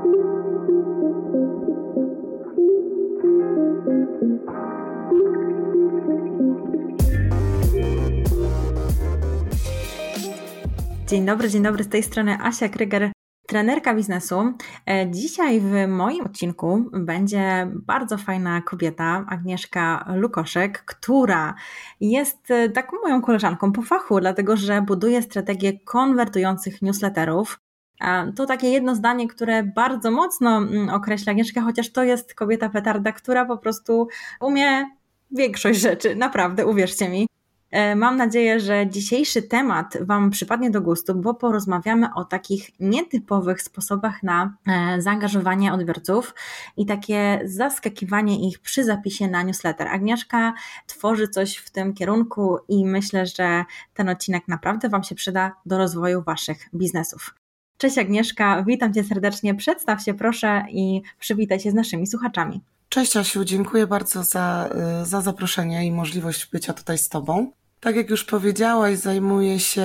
Dzień dobry, dzień dobry, z tej strony Asia Kryger, trenerka biznesu. E, dzisiaj w moim odcinku będzie bardzo fajna kobieta, Agnieszka Lukoszek, która jest e, taką moją koleżanką po fachu, dlatego że buduje strategię konwertujących newsletterów. To takie jedno zdanie, które bardzo mocno mm, określa Agnieszkę, chociaż to jest kobieta petarda, która po prostu umie większość rzeczy, naprawdę, uwierzcie mi. E, mam nadzieję, że dzisiejszy temat Wam przypadnie do gustu, bo porozmawiamy o takich nietypowych sposobach na e, zaangażowanie odbiorców i takie zaskakiwanie ich przy zapisie na newsletter. Agnieszka tworzy coś w tym kierunku i myślę, że ten odcinek naprawdę Wam się przyda do rozwoju Waszych biznesów. Cześć Agnieszka, witam Cię serdecznie. Przedstaw się proszę i przywitaj się z naszymi słuchaczami. Cześć Asiu, dziękuję bardzo za, e, za zaproszenie i możliwość bycia tutaj z Tobą. Tak jak już powiedziałaś, zajmuję się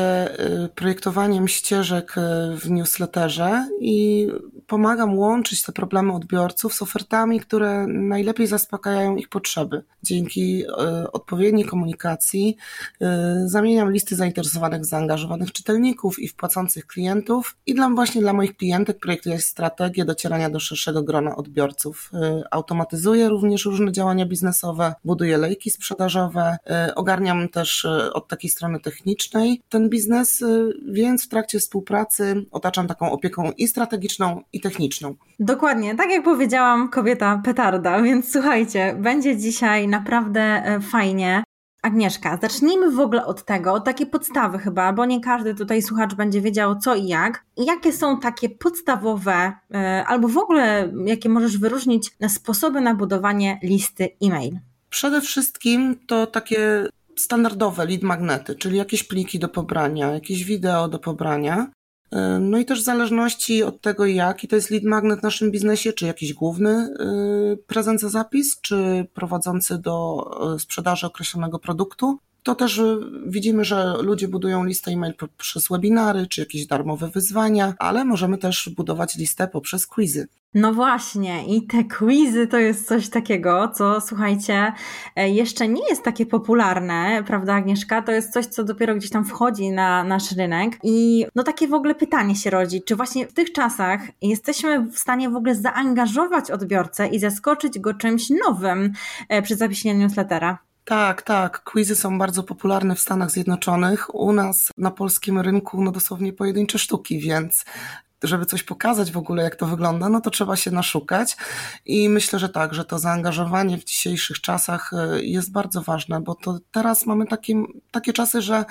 y, projektowaniem ścieżek y, w newsletterze i pomagam łączyć te problemy odbiorców z ofertami, które najlepiej zaspokajają ich potrzeby. Dzięki y, odpowiedniej komunikacji zamieniam listy zainteresowanych, zaangażowanych czytelników i wpłacących klientów i dla, właśnie dla moich klientek projektuję strategię docierania do szerszego grona odbiorców. Automatyzuję również różne działania biznesowe, buduję lejki sprzedażowe, ogarniam też od takiej strony technicznej ten biznes, y, więc w trakcie współpracy otaczam taką opieką i strategiczną, i techniczną. Dokładnie, tak jak powiedziałam, kobieta petarda, więc słuchajcie, będzie dzisiaj naprawdę e, fajnie. Agnieszka, zacznijmy w ogóle od tego, od takiej podstawy chyba, bo nie każdy tutaj słuchacz będzie wiedział co i jak. Jakie są takie podstawowe, e, albo w ogóle jakie możesz wyróżnić sposoby na budowanie listy e-mail? Przede wszystkim to takie standardowe lead magnety, czyli jakieś pliki do pobrania, jakieś wideo do pobrania. E, no i też w zależności od tego, jaki to jest lead magnet w naszym biznesie, czy jakiś główny e, prezent za zapis, czy prowadzący do e, sprzedaży określonego produktu, to też widzimy, że ludzie budują listę e-mail poprzez webinary czy jakieś darmowe wyzwania, ale możemy też budować listę poprzez quizy. No właśnie, i te quizy to jest coś takiego, co słuchajcie, e, jeszcze nie jest takie popularne, prawda, Agnieszka? To jest coś, co dopiero gdzieś tam wchodzi na nasz rynek. I no takie w ogóle pytanie się rodzi, czy właśnie w tych czasach jesteśmy w stanie w ogóle zaangażować odbiorcę i zaskoczyć go czymś nowym e, przy zapisie newslettera? Tak, tak. Quizy są bardzo popularne w Stanach Zjednoczonych. U nas na polskim rynku no dosłownie pojedyncze sztuki, więc żeby coś pokazać w ogóle, jak to wygląda, no to trzeba się naszukać. I myślę, że tak, że to zaangażowanie w dzisiejszych czasach e, jest bardzo ważne, bo to teraz mamy takie, takie czasy, że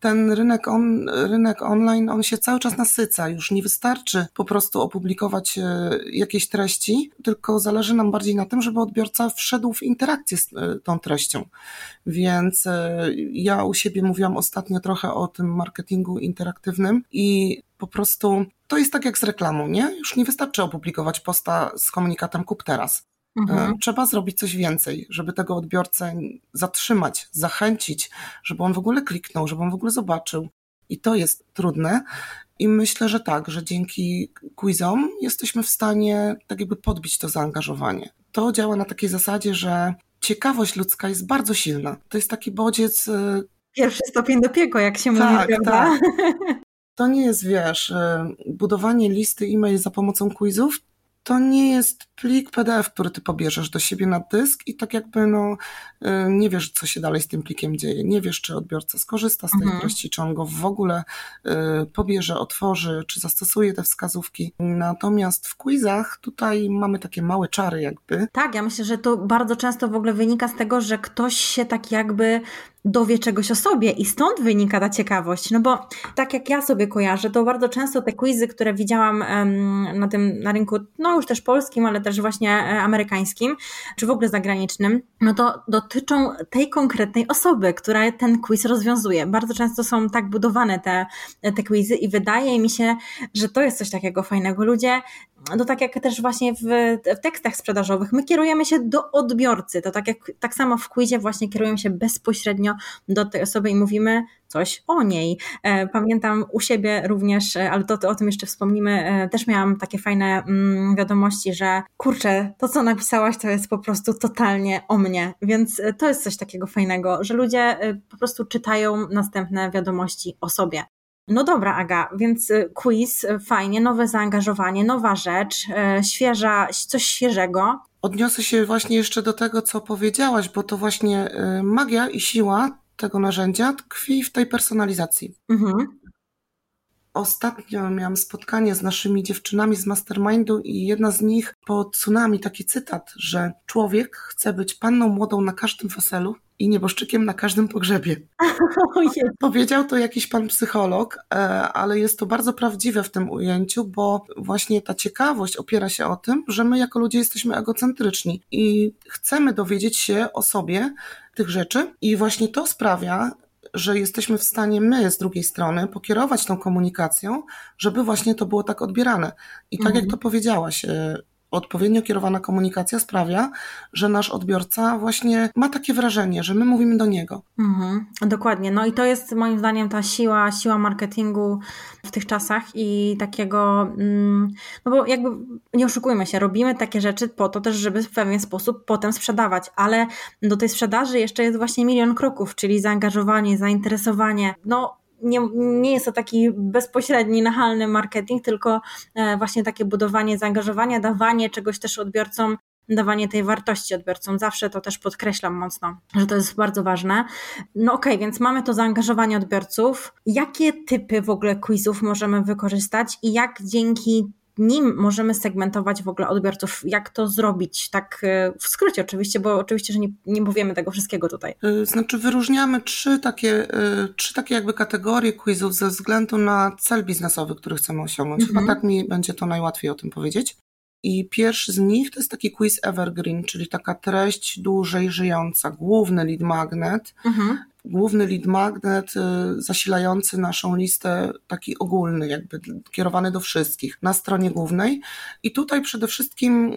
ten rynek, on, rynek online, on się cały czas nasyca. Już nie wystarczy po prostu opublikować e, jakieś treści, tylko zależy nam bardziej na tym, żeby odbiorca wszedł w interakcję z e, tą treścią. Więc ja u siebie mówiłam ostatnio trochę o tym marketingu interaktywnym i po prostu to jest tak jak z reklamą, nie? Już nie wystarczy opublikować posta z komunikatem kup teraz. Mhm. E, trzeba zrobić coś więcej, żeby tego odbiorcę zatrzymać, zachęcić, żeby on w ogóle kliknął, żeby on w ogóle zobaczył. I to jest trudne. I myślę, że tak, że dzięki quizom jesteśmy w stanie tak jakby podbić to zaangażowanie. To działa na takiej zasadzie, że ciekawość ludzka jest bardzo silna. To jest taki bodziec. E, Pierwszy stopień do piekła, jak się tak, mówi, prawda? Tak. To nie jest, wiesz, e, budowanie listy e-mail za pomocą quizów, to nie jest plik PDF, który ty pobierzesz do siebie na dysk i tak jakby no, y, nie wiesz, co się dalej z tym plikiem dzieje. Nie wiesz, czy odbiorca skorzysta z tej mhm. treści, czy on go w ogóle y, pobierze, otworzy, czy zastosuje te wskazówki. Natomiast w quizach tutaj mamy takie małe czary jakby. Tak, ja myślę, że to bardzo często w ogóle wynika z tego, że ktoś się tak jakby dowie czegoś o sobie i stąd wynika ta ciekawość. No bo tak jak ja sobie kojarzę, to bardzo często te quizy, które widziałam na tym na rynku, no już też polskim, ale też właśnie e, amerykańskim, czy w ogóle zagranicznym, no to dotyczą tej konkretnej osoby, która ten quiz rozwiązuje. Bardzo często są tak budowane te, te quizy i wydaje mi się, że to jest coś takiego fajnego. Ludzie no tak jak też właśnie w, w, tekstach sprzedażowych, my kierujemy się do odbiorcy. To tak jak tak samo w quizie właśnie kierujemy się bezpośrednio do tej osoby i mówimy coś o niej. E, pamiętam u siebie również, e, ale to, to o tym jeszcze wspomnimy, e, też miałam takie fajne mm, wiadomości, że kurczę, to co napisałaś to jest po prostu totalnie o mnie, więc to jest coś takiego fajnego, że ludzie po prostu czytają następne wiadomości o sobie. No dobra, Aga, więc y, quiz, y, fajnie, nowe zaangażowanie, nowa rzecz, y, świeża, coś świeżego. Odniosę się właśnie jeszcze do tego, co powiedziałaś, bo to właśnie magia i siła tego narzędzia tkwi w tej personalizacji. Mhm. Ostatnio miałam spotkanie z naszymi dziewczynami z mastermindu i jedna z nich po tsunami taki cytat, że człowiek chce być panną młodą na każdym weselu, i nieboszczykiem na każdym pogrzebie. Powiedział to jakiś pan psycholog, e, ale jest to bardzo prawdziwe w tym ujęciu, bo właśnie ta ciekawość opiera się o tym, że my jako ludzie jesteśmy egocentryczni i chcemy dowiedzieć się o sobie tych rzeczy i właśnie to sprawia, że jesteśmy w stanie my z drugiej strony pokierować tą komunikacją, żeby właśnie to było tak odbierane. I tak mhm. jak to powiedziałaś, e, odpowiednio kierowana komunikacja sprawia, że nasz odbiorca właśnie ma takie wrażenie, że my mówimy do niego. Mhm, dokładnie. No i to jest moim zdaniem ta siła, siła marketingu w tych czasach i takiego, mm, no bo jakby nie oszukujmy się, robimy takie rzeczy po to też, żeby w pewien sposób potem sprzedawać, ale do tej sprzedaży jeszcze jest właśnie milion kroków, czyli zaangażowanie, zainteresowanie. No nie, nie jest to taki bezpośredni, nachalny marketing, tylko e, właśnie takie budowanie zaangażowania, dawanie czegoś też odbiorcom, dawanie tej wartości odbiorcom. Zawsze to też podkreślam mocno, że to jest bardzo ważne. No okej, okay, więc mamy to zaangażowanie odbiorców. Jakie typy w ogóle quizów możemy wykorzystać i jak dzięki nim możemy segmentować w ogóle odbiorców, jak to zrobić, tak e, w skrócie oczywiście, bo oczywiście, że nie, nie powiemy tego wszystkiego tutaj. E, znaczy wyróżniamy trzy takie, e, trzy takie jakby kategorie quizów ze względu na cel biznesowy, który chcemy osiągnąć. Mhm. Chyba tak mi będzie to najłatwiej o tym powiedzieć. I pierwszy z nich to jest taki quiz evergreen, czyli taka treść dłużej żyjąca, główny lead magnet, mhm główny lead magnet y, zasilający naszą listę, taki ogólny, jakby kierowany do wszystkich na stronie głównej. I tutaj przede wszystkim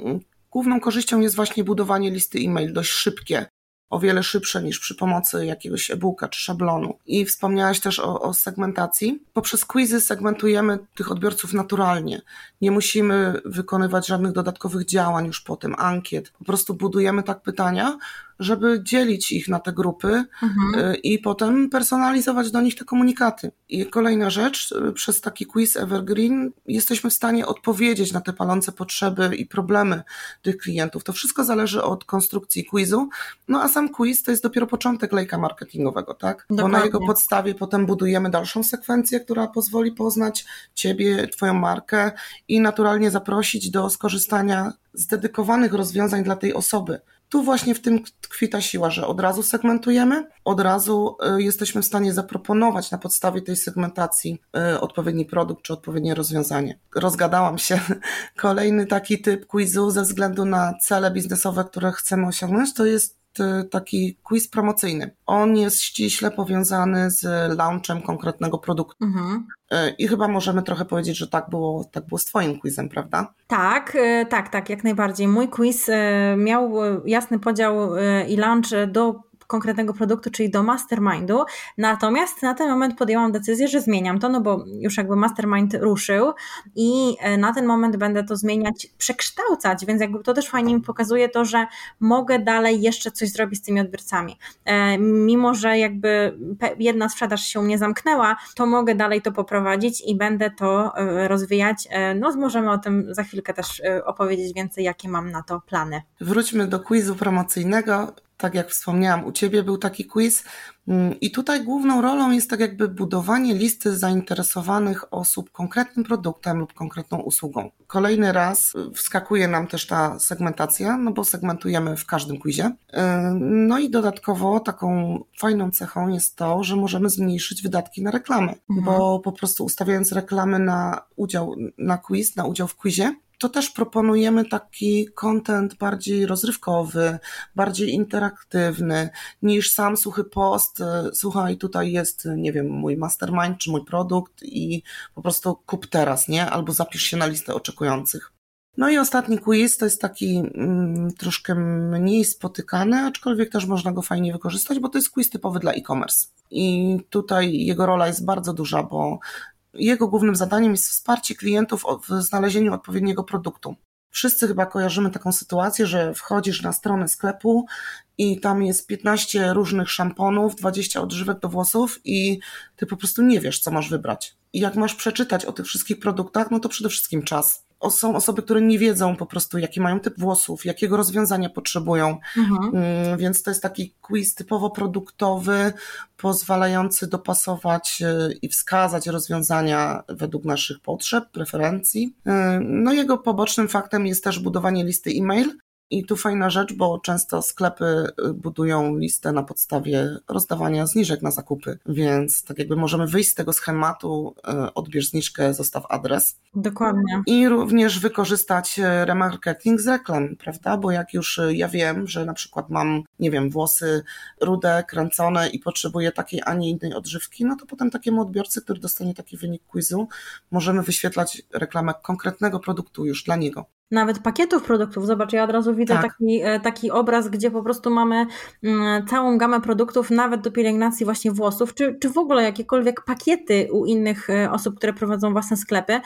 główną korzyścią jest właśnie budowanie listy e-mail, dość szybkie o wiele szybsze niż przy pomocy jakiegoś e-booka czy szablonu. I wspomniałaś też o, o, segmentacji. Poprzez quizy segmentujemy tych odbiorców naturalnie. Nie musimy wykonywać żadnych dodatkowych działań już po tym, ankiet. Po prostu budujemy tak pytania, żeby dzielić ich na te grupy mhm. Y, i potem personalizować do nich te komunikaty. I kolejna rzecz, y, przez taki quiz Evergreen jesteśmy w stanie odpowiedzieć na te palące potrzeby i problemy tych klientów. To wszystko zależy od konstrukcji quizu, no a sam quiz to jest dopiero początek lejka marketingowego, tak? Dokładnie. Bo na jego podstawie potem budujemy dalszą sekwencję, która pozwoli poznać Ciebie, Twoją markę i naturalnie zaprosić do skorzystania z dedykowanych rozwiązań dla tej osoby tu właśnie w tym tkwi ta siła, że od razu segmentujemy, od razu y, jesteśmy w stanie zaproponować na podstawie tej segmentacji y, odpowiedni produkt czy odpowiednie rozwiązanie. Rozgadałam się. Kolejny taki typ quizu ze względu na cele biznesowe, które chcemy osiągnąć, to jest taki quiz promocyjny. On jest ściśle powiązany z launchem konkretnego produktu. Mhm. Y, I chyba możemy trochę powiedzieć, że tak było, tak było z Twoim quizem, prawda? Tak, y, tak, tak, jak najbardziej. Mój quiz miał jasny podział i launch do konkretnego produktu, czyli do mastermindu. Natomiast na ten moment podjęłam decyzję, że zmieniam to, no bo już jakby mastermind ruszył i e, na ten moment będę to zmieniać, przekształcać, więc jakby to też fajnie mi pokazuje to, że mogę dalej jeszcze coś zrobić z tymi odbiorcami. E, mimo, że jakby jedna sprzedaż się u mnie zamknęła, to mogę dalej to poprowadzić i będę to e, rozwijać. No, możemy o tym za chwilkę też opowiedzieć więcej, jakie mam na to plany. Wróćmy do quizu promocyjnego tak jak wspomniałam, u Ciebie był taki quiz mm, i tutaj główną rolą jest tak jakby budowanie listy zainteresowanych osób konkretnym produktem lub konkretną usługą. Kolejny raz y, wskakuje nam też ta segmentacja, no bo segmentujemy w każdym quizie. Y, no i dodatkowo taką fajną cechą jest to, że możemy zmniejszyć wydatki na reklamy, mhm. bo po prostu ustawiając reklamy na udział, na quiz, na udział w quizie, to też proponujemy taki content bardziej rozrywkowy, bardziej interaktywny niż sam suchy post. Słuchaj, tutaj jest, nie wiem, mój mastermind czy mój produkt i po prostu kup teraz, nie? Albo zapisz się na listę oczekujących. No i ostatni quiz to jest taki mm, troszkę mniej spotykany, aczkolwiek też można go fajnie wykorzystać, bo to jest quiz typowy dla e-commerce. I tutaj jego rola jest bardzo duża, bo jego głównym zadaniem jest wsparcie klientów w znalezieniu odpowiedniego produktu. Wszyscy chyba kojarzymy taką sytuację, że wchodzisz na stronę sklepu i tam jest 15 różnych szamponów, 20 odżywek do włosów i ty po prostu nie wiesz, co masz wybrać. I jak masz przeczytać o tych wszystkich produktach, no to przede wszystkim czas są osoby, które nie wiedzą po prostu, jaki mają typ włosów, jakiego rozwiązania potrzebują. Mhm. Mm, więc to jest taki quiz typowo produktowy, pozwalający dopasować e, i wskazać rozwiązania według naszych potrzeb, preferencji. E, no jego pobocznym faktem jest też budowanie listy e-mail, i tu fajna rzecz, bo często sklepy y, budują listę na podstawie rozdawania zniżek na zakupy, więc tak jakby możemy wyjść z tego schematu, y, odbierz zniżkę, zostaw adres. Dokładnie. I również wykorzystać y, remarketing z reklam, prawda? Bo jak już ja wiem, że na przykład mam, nie wiem, włosy rude, kręcone i potrzebuję takiej, a nie innej odżywki, no to potem takiemu odbiorcy, który dostanie taki wynik quizu, możemy wyświetlać reklamę konkretnego produktu już dla niego nawet pakietów produktów. Zobacz, ja od razu widzę tak. taki, e, taki obraz, gdzie po prostu mamy mm, całą gamę produktów, nawet do pielęgnacji właśnie włosów, czy, czy w ogóle jakiekolwiek pakiety u innych e, osób, które prowadzą własne sklepy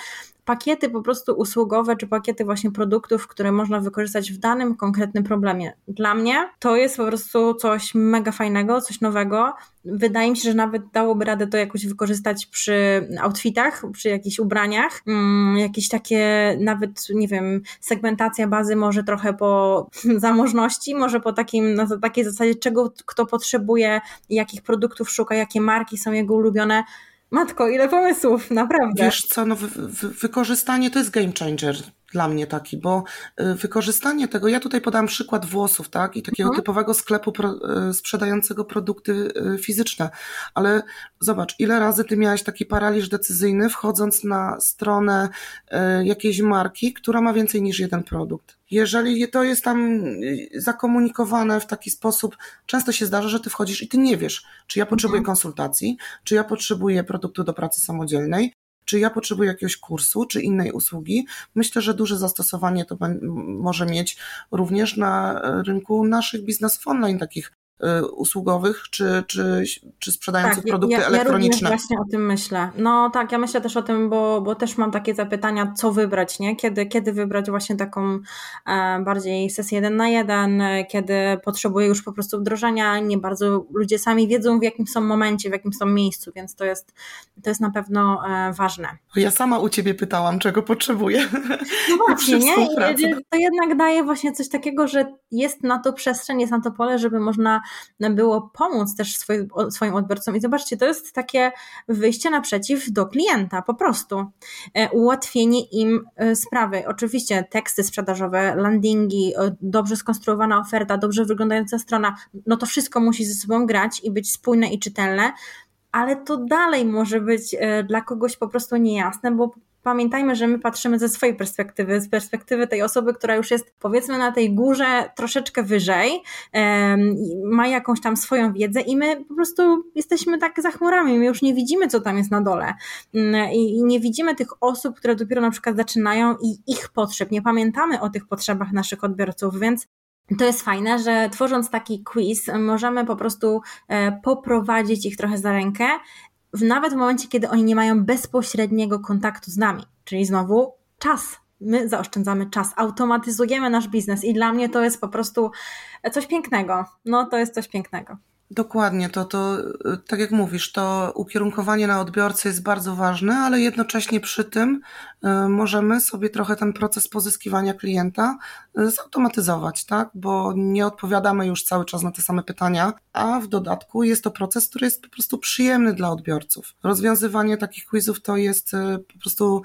pakiety po prostu usługowe, czy pakiety właśnie produktów, które można wykorzystać w danym konkretnym problemie. Dla mnie to jest po prostu coś mega fajnego, coś nowego. Wydaje mi się, że nawet dałoby radę to jakoś wykorzystać przy outfitach, przy jakichś ubraniach, mm, jakieś takie nawet, nie wiem, segmentacja bazy może trochę po zamożności, może po takim, na takiej zasadzie, czego kto potrzebuje, jakich produktów szuka, jakie marki są jego ulubione Matko, ile pomysłów, naprawdę. Wiesz co, no, wy, wy, wykorzystanie to jest game changer dla mnie taki, bo y, wykorzystanie tego, ja tutaj podam przykład włosów, tak, i takiego mhm. typowego sklepu pro, y, sprzedającego produkty y, fizyczne, ale zobacz, ile razy ty miałeś taki paraliż decyzyjny, wchodząc na stronę jakiejś marki, która ma więcej niż jeden produkt. Jeżeli to jest tam zakomunikowane w taki sposób, często się zdarza, że ty wchodzisz i ty nie wiesz, czy ja potrzebuję mhm. konsultacji, czy ja potrzebuję produktu do pracy samodzielnej, czy ja potrzebuję jakiegoś kursu, czy innej usługi. Myślę, że duże zastosowanie to może mieć również na rynku naszych biznesów online, takich Y, usługowych, czy, czy, czy sprzedających tak, produkty ja, elektroniczne. Ja właśnie o tym myślę. No tak, ja myślę też o tym, bo, bo też mam takie zapytania, co wybrać, nie? Kiedy, kiedy wybrać właśnie taką e, bardziej sesję jeden na jeden, kiedy potrzebuję już po prostu wdrożenia, nie bardzo ludzie sami wiedzą w jakim są momencie, w jakim są miejscu, więc to jest, to jest na pewno e, ważne. Ja sama u Ciebie pytałam, czego potrzebuję. No właśnie, nie? I to jednak daje właśnie coś takiego, że jest na to przestrzeń, jest na to pole, żeby można było pomóc też swoim, swoim odbiorcom. I zobaczcie, to jest takie wyjście naprzeciw do klienta, po prostu. E, ułatwienie im e, sprawy. Oczywiście teksty sprzedażowe, landingi, e, dobrze skonstruowana oferta, dobrze wyglądająca strona, no to wszystko musi ze sobą grać i być spójne i czytelne ale to dalej może być dla kogoś po prostu niejasne, bo pamiętajmy, że my patrzymy ze swojej perspektywy, z perspektywy tej osoby, która już jest powiedzmy na tej górze troszeczkę wyżej, ma jakąś tam swoją wiedzę i my po prostu jesteśmy tak za chmurami, my już nie widzimy, co tam jest na dole. Mm, i nie widzimy tych osób, które dopiero na przykład zaczynają i ich potrzeb, nie pamiętamy o tych potrzebach naszych odbiorców, więc to jest fajne, że tworząc taki quiz, możemy po prostu e, poprowadzić ich trochę za rękę w, nawet w momencie, kiedy oni nie mają bezpośredniego kontaktu z nami. Czyli znowu czas. My zaoszczędzamy czas, automatyzujemy nasz biznes i dla mnie to jest po prostu coś pięknego. No, to jest coś pięknego. Dokładnie, to, to tak jak mówisz, to ukierunkowanie na odbiorcę jest bardzo ważne, ale jednocześnie przy tym y, możemy sobie trochę ten proces pozyskiwania klienta y, zautomatyzować, tak? Bo nie odpowiadamy już cały czas na te same pytania, a w dodatku jest to proces, który jest po prostu przyjemny dla odbiorców. Rozwiązywanie takich quizów to jest y, po prostu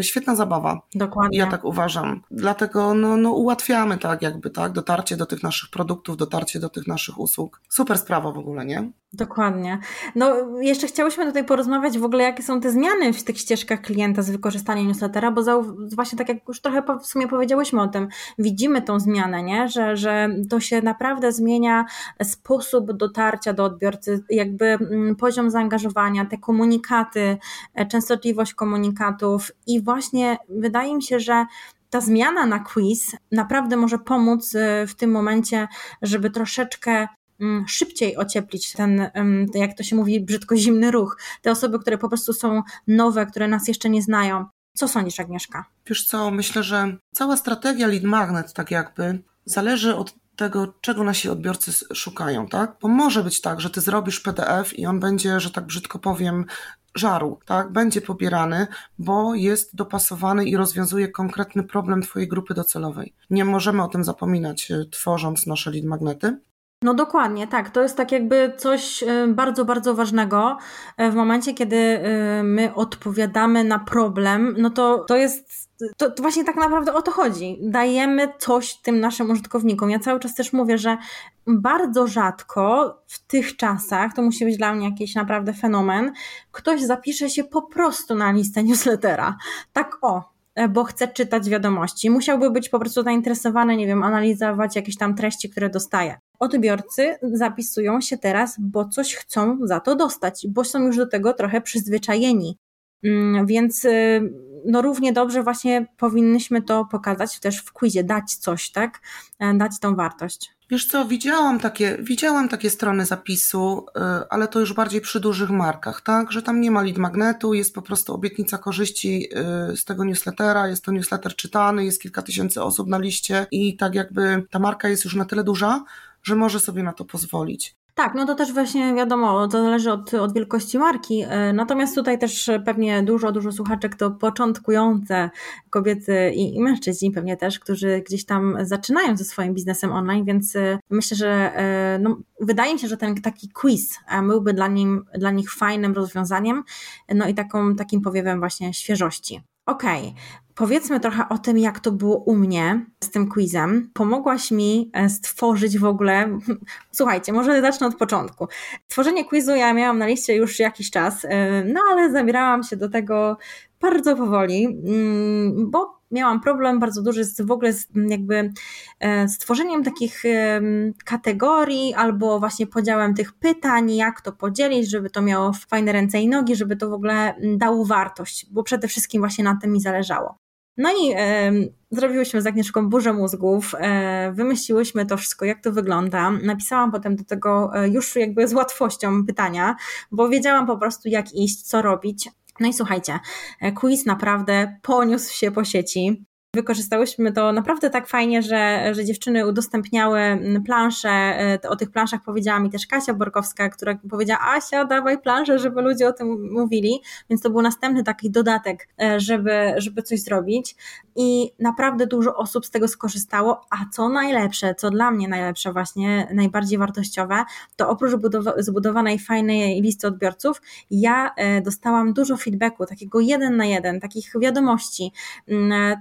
świetna zabawa. Dokładnie. Ja tak uważam. Dlatego no, no ułatwiamy tak jakby, tak? Dotarcie do tych naszych produktów, dotarcie do tych naszych usług. Super sprawa w ogóle, nie? Dokładnie. No, jeszcze chciałyśmy tutaj porozmawiać w ogóle, jakie są te zmiany w tych ścieżkach klienta z wykorzystaniem newslettera, bo właśnie tak jak już trochę w sumie powiedziałyśmy o tym, widzimy tą zmianę, nie? Że, że to się naprawdę zmienia sposób dotarcia do odbiorcy, jakby mm, poziom zaangażowania, te komunikaty, e, częstotliwość komunikatów i właśnie wydaje mi się, że ta zmiana na quiz naprawdę może pomóc y, w tym momencie, żeby troszeczkę szybciej ocieplić ten, jak to się mówi, brzydko zimny ruch. Te osoby, które po prostu są nowe, które nas jeszcze nie znają. Co sądzisz, Agnieszka? Wiesz co, myślę, że cała strategia lead magnet tak jakby zależy od tego, czego nasi odbiorcy szukają, tak? Bo może być tak, że ty zrobisz PDF i on będzie, że tak brzydko powiem, żaru, tak? Będzie pobierany, bo jest dopasowany i rozwiązuje konkretny problem twojej grupy docelowej. Nie możemy o tym zapominać, e, tworząc nasze lead magnety. No dokładnie, tak. To jest tak jakby coś e, bardzo, bardzo ważnego. E, w momencie, kiedy my odpowiadamy na problem, no to to jest to, to, właśnie tak naprawdę o to chodzi. Dajemy coś tym naszym użytkownikom. Ja cały czas też mówię, że bardzo rzadko w tych czasach, to musi być dla mnie jakiś naprawdę fenomen, ktoś zapisze się po prostu na listę newslettera. Tak o, bo chce czytać wiadomości. Musiałby być po prostu zainteresowany, nie wiem, analizować jakieś tam treści, które dostaje. Odbiorcy zapisują się teraz, bo coś chcą za to dostać, bo są już do tego trochę przyzwyczajeni. Mm, więc y, no równie dobrze właśnie powinnyśmy to pokazać też w quizie, dać coś, tak? E, dać tą wartość. Wiesz co, widziałam takie, widziałam takie strony zapisu, y, ale to już bardziej przy dużych markach, tak? Że tam nie ma lead magnetu, jest po prostu obietnica korzyści y, z tego newslettera, jest to newsletter czytany, jest kilka tysięcy osób na liście i tak jakby ta marka jest już na tyle duża, że może sobie na to pozwolić. Tak, no to też właśnie wiadomo, to zależy od, od wielkości marki. E, natomiast tutaj też pewnie dużo, dużo słuchaczek to początkujące kobiety i, i mężczyźni pewnie też, którzy gdzieś tam zaczynają ze swoim biznesem online, więc e, myślę, że e, no, wydaje mi się, że ten taki quiz byłby dla, nim, dla nich fajnym rozwiązaniem, no i taką, takim powiewem właśnie świeżości. Okej, okay. Powiedzmy trochę o tym, jak to było u mnie z tym quizem. Pomogłaś mi e, stworzyć w ogóle. Słuchajcie, może zacznę od początku. Tworzenie quizu ja miałam na liście już jakiś czas, e, no ale zabierałam się do tego bardzo powoli, mm, bo miałam problem bardzo duży z w ogóle z jakby e, stworzeniem takich kategorii albo właśnie podziałem tych pytań, jak to podzielić, żeby to miało fajne ręce i nogi, żeby to w ogóle dało wartość, bo przede wszystkim właśnie na tym mi zależało. No i e, zrobiłyśmy z Agnieszką burzę mózgów, e, wymyśliłyśmy to wszystko, jak to wygląda. Napisałam potem do tego e, już jakby z łatwością pytania, bo wiedziałam po prostu jak iść, co robić. No i słuchajcie, e, quiz naprawdę poniósł się po sieci. Wykorzystałyśmy to naprawdę tak fajnie, że, że dziewczyny udostępniały plansze. E, o tych planszach powiedziała mi też Kasia Borkowska, która powiedziała: Asia, dawaj plansze, żeby ludzie o tym mówili. Więc to był następny taki dodatek, e, żeby, żeby coś zrobić. I naprawdę dużo osób z tego skorzystało. A co najlepsze, co dla mnie najlepsze, właśnie najbardziej wartościowe, to oprócz zbudowanej fajnej listy odbiorców, ja e, dostałam dużo feedbacku, takiego jeden na jeden, takich wiadomości,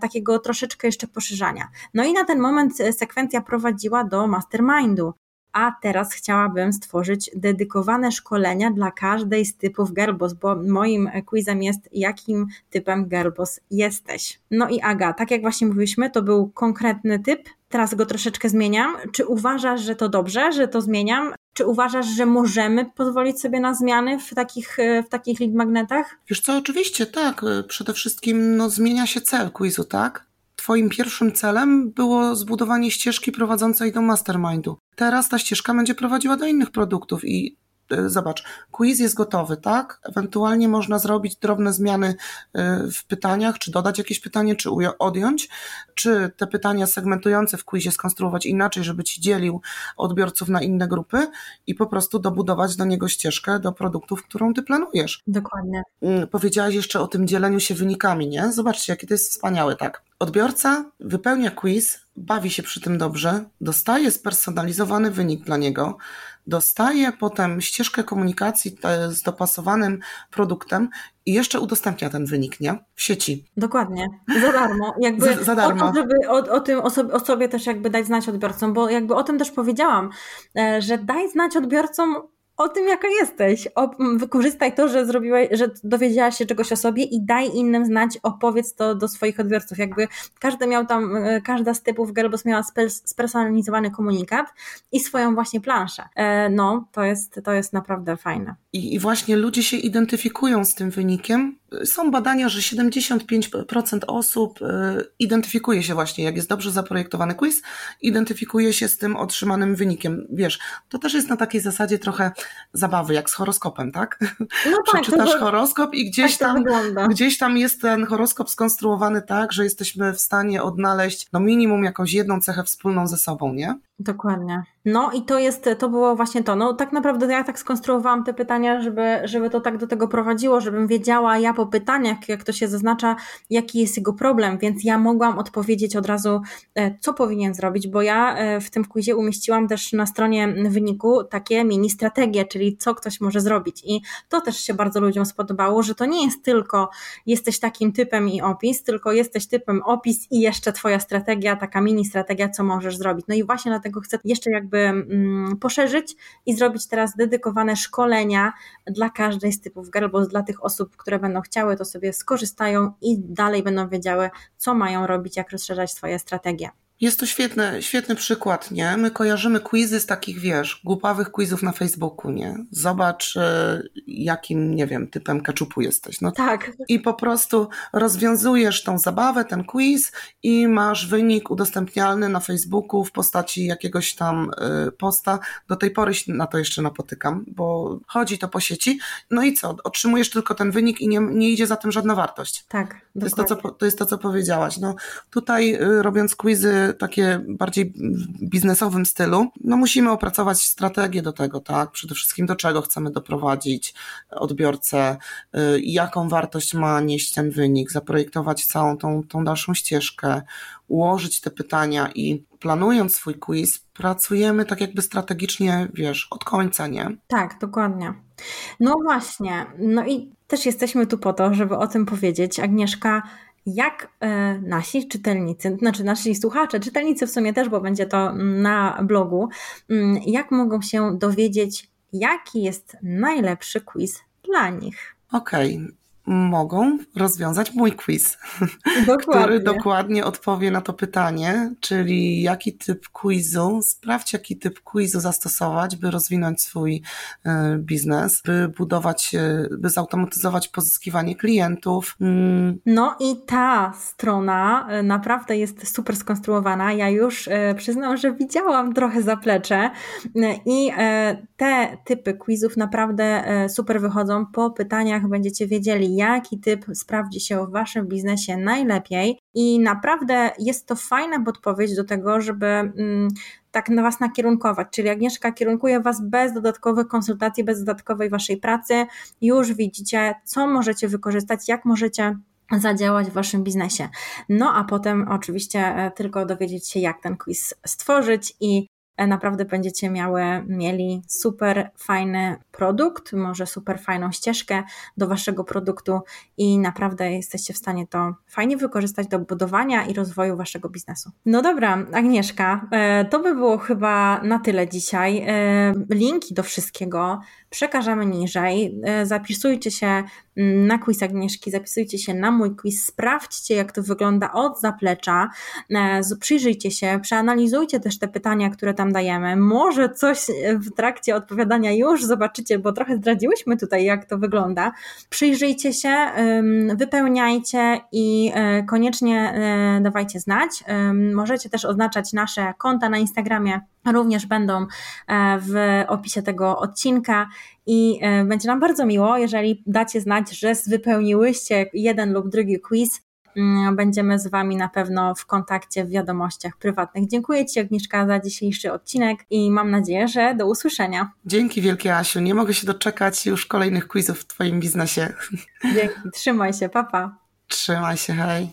takiego troszeczkę jeszcze poszerzania. No i na ten moment e, sekwencja prowadziła do mastermindu. A teraz chciałabym stworzyć dedykowane szkolenia dla każdej z typów Girlboss, bo moim quizem jest jakim typem Girlboss jesteś. No i Aga, tak jak właśnie mówiliśmy, to był konkretny typ, teraz go troszeczkę zmieniam. Czy uważasz, że to dobrze, że to zmieniam? Czy uważasz, że możemy pozwolić sobie na zmiany w takich, e, w takich lead magnetach? Wiesz co, oczywiście tak. E, przede wszystkim no, zmienia się cel quizu, tak? Twoim pierwszym celem było zbudowanie ścieżki prowadzącej do mastermindu. Teraz ta ścieżka będzie prowadziła do innych produktów i e, zobacz, quiz jest gotowy, tak? Ewentualnie można zrobić drobne zmiany e, w pytaniach, czy dodać jakieś pytanie, czy odjąć, czy te pytania segmentujące w quizie skonstruować inaczej, żeby ci dzielił odbiorców na inne grupy i po prostu dobudować do niego ścieżkę do produktów, którą ty planujesz. Dokładnie. Mm, powiedziałaś jeszcze o tym dzieleniu się wynikami, nie? Zobaczcie, jakie to jest wspaniałe, tak? Odbiorca wypełnia quiz, bawi się przy tym dobrze, dostaje spersonalizowany wynik dla niego, dostaje potem ścieżkę komunikacji z dopasowanym produktem i jeszcze udostępnia ten wynik, nie? W sieci. Dokładnie. Za darmo. Jakby za, za darmo. O to, żeby o, o tym o sobie, o sobie też jakby dać znać odbiorcom, bo jakby o tym też powiedziałam, e, że daj znać odbiorcom o tym, jaka jesteś. O, wykorzystaj to, że zrobiłeś, że dowiedziałaś się czegoś o sobie i daj innym znać, opowiedz to do swoich odbiorców. Jakby każdy miał tam, e, każda z typów Gerbos miała spersonalizowany komunikat i swoją właśnie planszę. E, no, to jest, to jest naprawdę fajne. I, I właśnie ludzie się identyfikują z tym wynikiem, są badania, że 75% osób y, identyfikuje się właśnie, jak jest dobrze zaprojektowany quiz, identyfikuje się z tym otrzymanym wynikiem. Wiesz, to też jest na takiej zasadzie trochę zabawy, jak z horoskopem, tak? No tak. Przeczytasz to, horoskop i gdzieś tak tam, gdzieś tam jest ten horoskop skonstruowany tak, że jesteśmy w stanie odnaleźć no minimum jakąś jedną cechę wspólną ze sobą, nie? Dokładnie. No i to jest, to było właśnie to. No tak naprawdę ja tak skonstruowałam te pytania, żeby, żeby to tak do tego prowadziło, żebym wiedziała ja po pytaniach, jak to się zaznacza, jaki jest jego problem, więc ja mogłam odpowiedzieć od razu, e, co powinien zrobić, bo ja e, w tym quizie umieściłam też na stronie wyniku takie mini strategie, czyli co ktoś może zrobić i to też się bardzo ludziom spodobało, że to nie jest tylko jesteś takim typem i opis, tylko jesteś typem opis i jeszcze twoja strategia, taka mini strategia, co możesz zrobić. No i właśnie dlatego chcę jeszcze jakby mm, poszerzyć i zrobić teraz dedykowane szkolenia dla każdej z typów gier, bo dla tych osób, które będą chciały, to sobie skorzystają i dalej będą wiedziały, co mają robić, jak rozszerzać swoje strategie. Jest to świetny, świetny przykład, nie? My kojarzymy quizy z takich, wiesz, głupawych quizów na Facebooku, nie? Zobacz, e, jakim, nie wiem, typem kaczupu jesteś. No, tak. I po prostu rozwiązujesz tą zabawę, ten quiz i masz wynik udostępnialny na Facebooku w postaci jakiegoś tam e, posta. Do tej pory się na to jeszcze napotykam, bo chodzi to po sieci. No i co? Otrzymujesz tylko ten wynik i nie, nie idzie za tym żadna wartość. Tak, to jest to, co, to jest to, co powiedziałaś. No, tutaj e, robiąc quizy takie bardziej biznesowym stylu, no musimy opracować strategię do tego, tak? Przede wszystkim do czego chcemy doprowadzić odbiorcę, y, jaką wartość ma nieść ten wynik, zaprojektować całą tą, tą dalszą ścieżkę, ułożyć te pytania i planując swój quiz, pracujemy tak jakby strategicznie, wiesz, od końca, nie? Tak, dokładnie. No właśnie, no i też jesteśmy tu po to, żeby o tym powiedzieć. Agnieszka, jak e, nasi czytelnicy, znaczy nasi słuchacze, czytelnicy w sumie też, bo będzie to na blogu, mm, jak mogą się dowiedzieć, jaki jest najlepszy quiz dla nich? Okej, okay mogą rozwiązać mój quiz, dokładnie. który dokładnie odpowie na to pytanie, czyli jaki typ quizu, sprawdź jaki typ quizu zastosować, by rozwinąć swój e, biznes, by budować, e, by zautomatyzować pozyskiwanie klientów. Mm. No i ta strona e, naprawdę jest super skonstruowana. Ja już przyznam, że widziałam trochę zaplecze i te typy quizów naprawdę super wychodzą. Po pytaniach będziecie wiedzieli, jaki typ sprawdzi się w Waszym biznesie najlepiej. I naprawdę jest to fajna podpowiedź do tego, żeby mm, tak na Was nakierunkować. Czyli Agnieszka kierunkuje Was bez dodatkowych konsultacji, bez dodatkowej Waszej pracy. Już widzicie, co możecie wykorzystać, jak możecie zadziałać w waszym biznesie. No a potem oczywiście e, tylko dowiedzieć się, jak ten quiz stworzyć i naprawdę będziecie miały, mieli super fajny produkt, może super fajną ścieżkę do waszego produktu i naprawdę jesteście w stanie to fajnie wykorzystać do budowania i rozwoju waszego biznesu. No dobra, Agnieszka, e, to by było chyba na tyle dzisiaj. E, linki do wszystkiego przekażemy niżej. Zapisujcie się na quiz Agnieszki, zapisujcie się na mój quiz, sprawdźcie jak to wygląda od zaplecza, przyjrzyjcie się, przeanalizujcie też te pytania, które tam dajemy. Może coś w trakcie odpowiadania już zobaczycie, bo trochę zdradziłyśmy tutaj, jak to wygląda. Przyjrzyjcie się, wypełniajcie i e, koniecznie e, dawajcie znać. Możecie też oznaczać nasze konta na Instagramie, również będą e, w opisie tego odcinka i będzie nam bardzo miło, jeżeli dacie znać, że wypełniłyście jeden lub drugi quiz będziemy z Wami na pewno w kontakcie w wiadomościach prywatnych. Dziękuję Ci Agnieszka za dzisiejszy odcinek i mam nadzieję, że do usłyszenia. Dzięki wielkie Asiu, nie mogę się doczekać już kolejnych quizów w Twoim biznesie. Dzięki, trzymaj się, papa. Pa. Trzymaj się, hej.